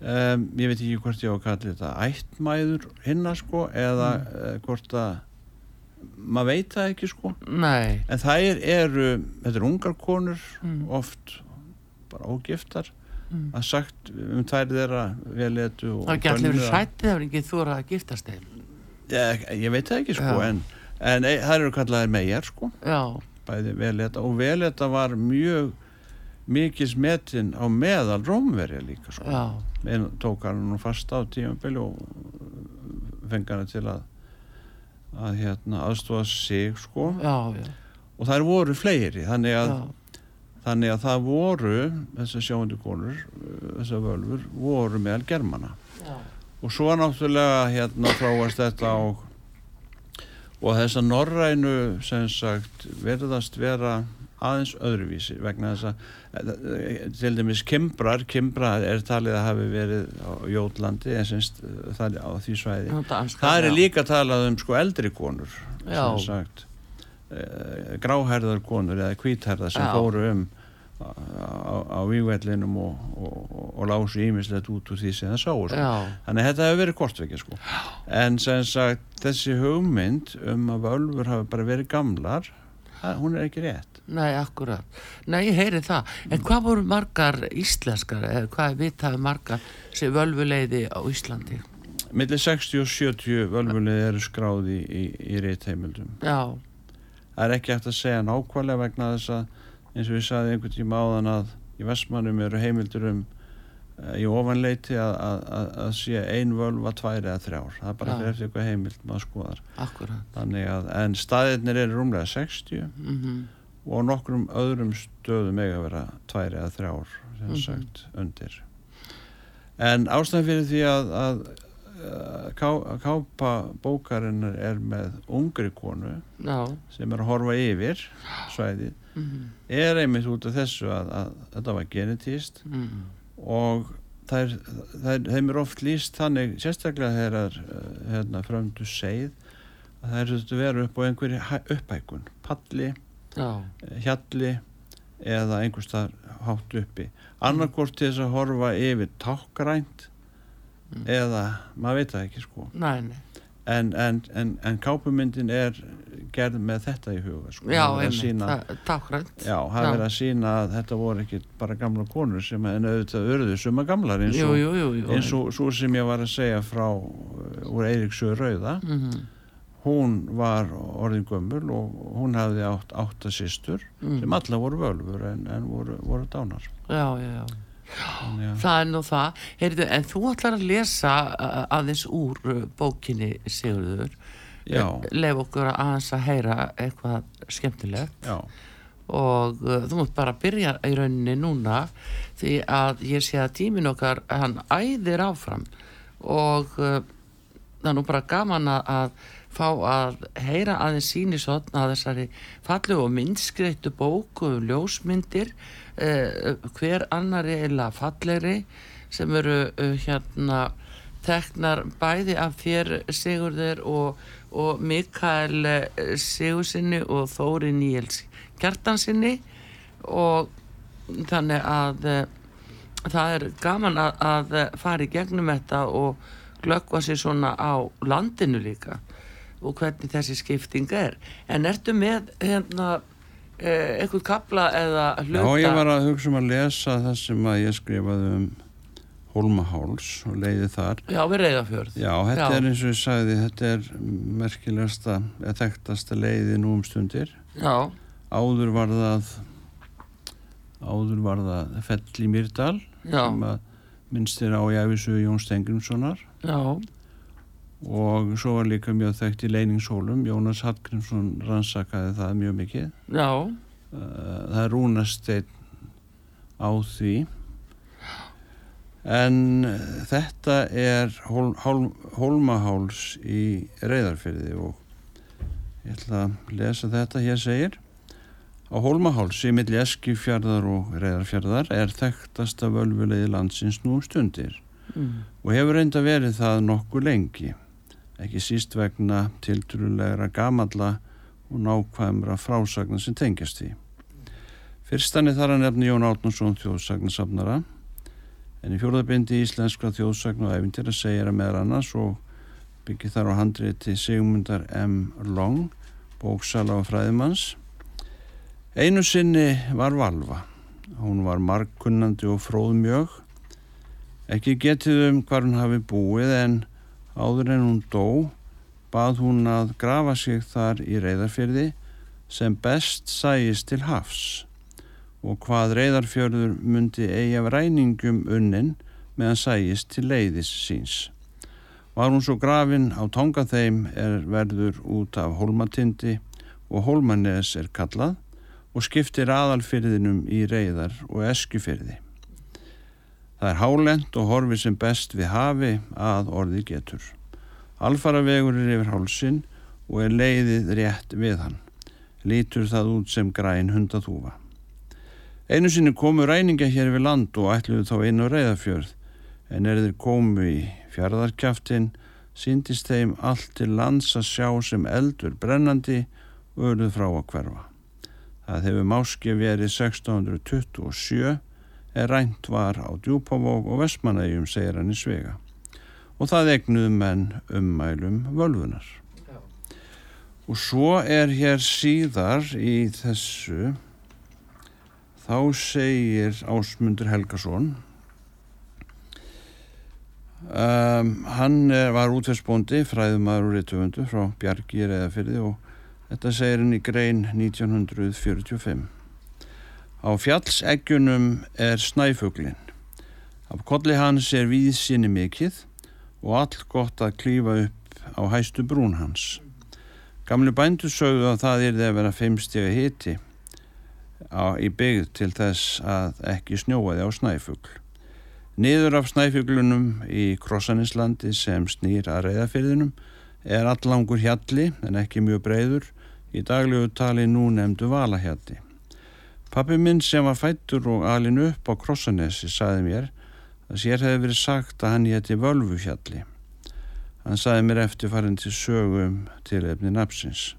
um, ég veit ekki hvort ég á að kalla þetta ættmæður hinna sko eða mm. hvort að maður veit það ekki sko nei, en þær eru, þetta eru ungar konur Mm. oft bara ógiftar Mm. að sagt um tvær þeirra veletu og það er ekki allir verið hrættið, það er ekki þóra að giftast þeim. ég, ég veit það ekki sko Já. en, en e, það eru kallaðir megar sko. Já, bæði veleta og veleta var mjög mikils metin á meðal rómverja líka sko. En tók hann nú fast á tímabili og fengi hann til að að hérna aðstofa sig sko. Já, já, og þær voru fleiri þannig að, já, þannig að það voru þessar sjáundu konur uh, þessar völfur voru meðal germana já, og svo náttúrulega hérna þróast þetta á og þessar norrænu sem sagt verðast vera aðeins öðruvísi vegna þess að eh, til dæmis Kimbrar, Kimbra er talið að hafi verið á Jótlandi en semst það á því svæði. Það er líka talað um sko eldri konur sem sagt gráherðar konur eða hvítherðar sem Já. fóru um á, á, á vígvellinum og, og, og, lásu ímislegt út úr því sem það sáu sko. Þannig að þetta hefur verið kortvekja sko. En sem sagt, þessi hugmynd um að völfur hafi bara verið gamlar, hún er ekki rétt. nei, akkurat. Nei, ég heyri það. En hvað voru margar íslenskar, eða hvað er vitaði margar sem völvuleiði á Íslandi? Millir 60 og 70 völfulið eru skráði í, í, í réttheimildum. Já, Það er ekki hægt að segja nákvæmlega vegna þess að eins og við sagði einhvern tíma áðan að í Vestmannum eru heimildur um eh, í ofanleiti að, að, að, að sé ein völva tvær eða þrjár. Það er bara fyrir eftir eitthvað heimild maður skoðar. akkurat. Þannig að, en staðirnir eru rúmlega 60 Mm og nokkrum öðrum stöðum eiga að vera tvær eða þrjár sem Mhm. sagt undir en ástæðan fyrir því að, að kápa bókarinnar er með ungri konu Já, sem er að horfa yfir svæði mm er einmitt út af þessu að, að þetta var genetíst mm. og þær, þær, þeim er oft líst þannig sérstaklega þegar uh, hérna, frömdu seið að þær þurftu að vera upp á einhverju hæ- upphækun palli já, hjalli eða einhvers þar hátt uppi. Annarkort til þess að horfa yfir tákgrænt Mm. eða maður veit það ekki sko næ, nei. en, en, en, en kápumyndin er gerð með þetta í huga sko. Já, tákgrænt. já, það er verið að sína að þetta voru ekki bara gamla konur sem en auðvitað urðu suma gamlar eins og, jú, jú, jú. eins og svo sem ég var að segja frá uh, úr Eiríksöðu Rauða Mhm, hún var orðin gömul og hún hafði átt átta systur mm. sem alla voru völfur en, en voru, voru dánar Já, já, já. Að- Það er nú það. Heyrðu, en þú ætlar að lesa aðeins úr uh, bókinni Sigurður. Já, Leif okkur að aðeins að heyra eitthvað skemmtilegt. Já, og uh, þú mútt bara byrja í rauninni núna því að ég sé að tímin okkar hann æðir áfram. Og uh, það er nú bara gaman að fá að heyra aðeins sínisotn að þessari fallu og myndskreittu bóku um ljósmyndir uh, hver annari eða fallegri sem eru uh, hérna teknar bæði af þér Sigurður og, og Mikael eh, Sigursinni og Þóri Níels Kjartansinni og þannig að eh, það er gaman að, að fara í gegnum þetta og glöggva sér svona á landinu líka og hvernig þessi skipting er. En ertu með hérna eh, einhvern kapla eða hluta? Já, ég var að hugsa um að lesa það sem að ég skrifaði um Hólmaháls og leiði þar. Já, við reyðafjörð Já, þetta Já. er eins og ég sagði, þetta er merkilegasta, eða þekktasta leiði nú um stundir. Já, Áður var það, áður var það Fell í Myrdal, já, sem að minnst er á Jæfisu Jón Stengrimssonar já, og svo var líka mjög þekkt í Leiningshólum, Jónas Hallgrímsson rannsakaði það mjög mikið. já, Uh, það er rúnasteinn á því. En þetta er hól, hól, hólmaháls í reyðarfyrði og ég ætla að lesa þetta hér segir. Á hólmahálsi milli Eskifjörðar og reyðarfjörðar er þekktasta völvulegi landsins nú um stundir mm. og hefur reynda verið það nokkuð lengi ekki síst vegna tildurulegra gamalla og nákvæmra frásagnar sem tengjast því. Fyrstan er þar að nefna Jón Átnarsson þjóðsagnarsafnara en í fjórðabindi íslenskra þjóðsagn og æfintýra segir að meðar annars og byggir þar á handriti Sigmundar M. Long bóksala og fræðimanns Einu sinni var Valva hún var margkunnandi og fróðmjög ekki getið um hvar hún hafi búið en áður en hún dó bað hún að grafa sig þar í reyðarfyrði sem best sæist til hafs og hvað reyðarfjörður myndi eigi af ræningum unnin meðan sæist til leiðis síns. Var hún svo grafin á tongatheim er verður út af hólmatindi og hólmanes er kallað og skiptir aðalfyrðinum í reyðar og eskufyrði. Það er hálend og horfi sem best við hafi að orði getur. Alfaravegur er yfir hálsin og er leiðið rétt við hann. Lítur það út sem græn hundathúfa. Einu sinni komu ræninga hér við land og ætluðu þá á reyðafjörð en er þeir komu í fjardarkjaftin síndist þeim allt til lands að sjá sem eldur brennandi og öruð frá að hverfa. Það hefur máski verið 1627 er rænt var á Djúpavók og Vestmanægjum segir hann í svega og það egnuðu menn ummælum völvunar. Og svo er hér síðar í þessu þá segir Ásmundur Helgason um, hann eh, var útversbóndi fræðumæður og réttöfundu frá Bjargi í Reðafyrði og þetta segir hann í grein 1945 Á fjallseggjunum er snæfuglin. Af kolli hans er víðsynni mikill og allt gott að klífa upp á hæstu brún hans. Gamlu bændu sögðu að það er að vera feimstega hiti á, í byggð til þess að ekki snjóaði á snæfugl. Niður af snæfuglunum í Krossaninslandi sem snýr að reyðafyrðinum er allangur hjalli en ekki mjög breyður í daglegu tali nú nefndu valahjalli. Pappi minn sem var fættur og alin upp á Krossanesi saði mér að sér hefði verið sagt að hann hétti Völvuhjalli. Hann saði mér eftirfarin til sögum til efni napsins.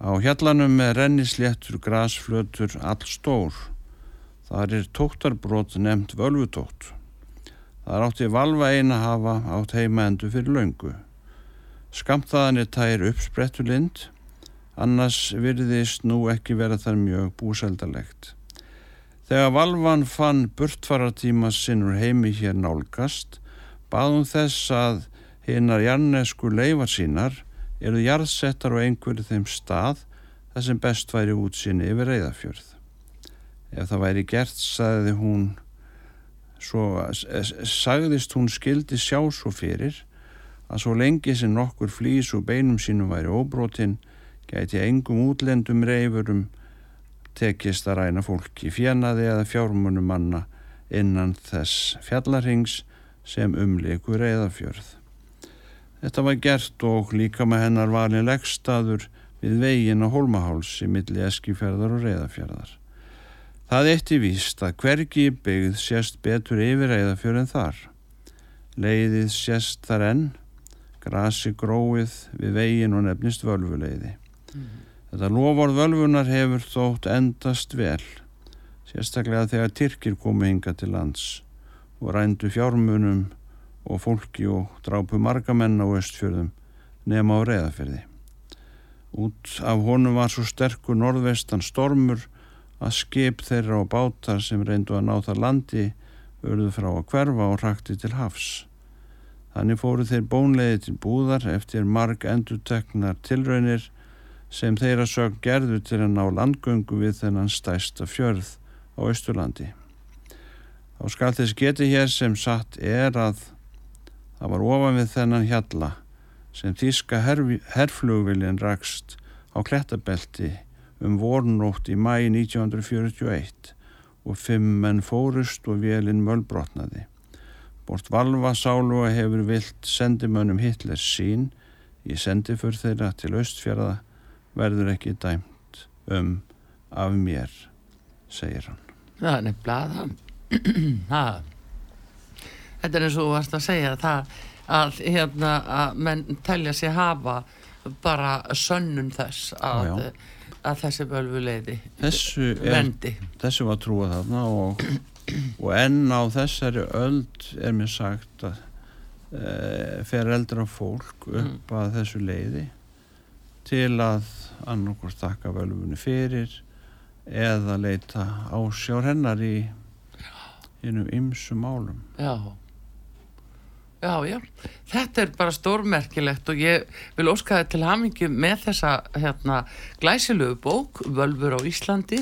Á hjallanum er rennisléttur grasflötur all stór. Þar er tóttarbrót nefnt völvutótt. Það átti valva eina hafa átt heima endur fyrir löngu. Skamtaðan er tær uppsprettulind annars virðist nú ekki vera þar mjög búsældalegt. Þegar Valvan fann burtfaratíma sinnur heimi hér nálgast, baðum þess að hinnar jarnesku leifar sínar eru jarðsettar á einhverju þeim stað þar sem best væri útsinni yfir reyðafjörð. Ef það væri gert, sagði hún, svo, sagðist hún skildi sjá svo fyrir að svo lengi sem nokkur flýs og beinum sínum væri óbrotinn gæti engum útlendum reyfurum tekist að ræna fólki fjenaði eða fjármunum manna innan þess fjallarhings sem umleikur reyðafjörð. Þetta var gert og líka með hennar valin leggstaður við vegin á Holmahálsi milli Eskifjörðar og Reyðafjörðar. Það eitti víst að hvergi byggð sést betur yfir Reyðafjörð en þar. Leiðið sést þar enn, grasi gróið við vegin og nefnist völvuleiði. Þetta lofórð völvunar hefur þótt endast vel, sérstaklega þegar Tyrkir komu hinga til lands og rændu fjármunum og fólki og drápu marga menn á östfjörðum nema á reyðafyrði. Út af honum var svo sterkur norðvestan stormur að skip þeirra og bátar sem reyndu að ná það landi örðu frá að hverfa og rakti til hafs. Þannig fóru þeir bónleiði til búðar eftir marg enduteknar tilraunir sem þeirra sög gerðu til að ná landgöngu við þennan stæsta fjörð á Östurlandi. Þá skal þess geti hér sem satt er að það var ofan við þennan hjalla sem þíska herflugviljan rakst á klettabelti um vornótt í mæi 1941 og fimm menn fórust og velin mölbrotnaði. Bort Valva sálu að hefur vilt sendimönnum Hitlers sín í sendifur þeirra til austfjörða verður ekki dæmt um af mér, segir hann. Það er nefnilega það. Þetta er eins og þú varst að segja það að, hérna, að menn telja sér hafa bara sönnun þess að, Já, já að þessi er, vendi þessu var trúið þarna og, og enn á þessari öld er mér sagt að e, fer eldra fólk upp Mm. að þessu leiði til að annarkort þakka völfunni fyrir eða leita ásjár hennar í hinnum ymsu málum. Já. Já, já, þetta er bara stórmerkilegt og ég vil óska þið til hamingi með þessa hérna glæsilegu bók, Völfur á Íslandi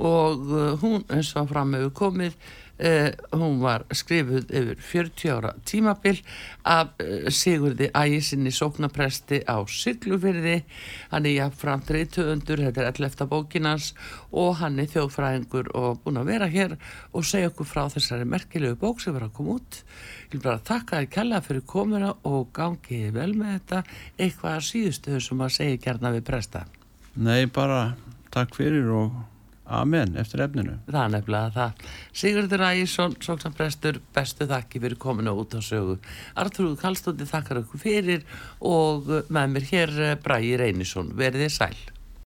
og uh, hún eins og fram hefur komið Uh, hún var skrifuð yfir 40 ára tímabil af uh, Sigurði Ægisinni sóknapresti á Siglufyrði hann er jafnframt reytöfundur þetta er 11. bókinans og hann er þjóðfræðingur og búin að vera hér og segja okkur frá þessari merkilegu bók sem var að koma út. Ég vil bara þakka þér kella fyrir komuna og gangi vel með þetta. Eitthvað að síðustu sem að segja gerna við presta. Nei, bara takk fyrir og amen eftir efninu Það er nefnilega það. Sigurður Ægjesson, sóknarprestur, bestu þakki fyrir kominu út á sögu. Artrúð Kallstótti þakkar okkur fyrir og með mér hér Bræði Reynisson. Verðið sæl.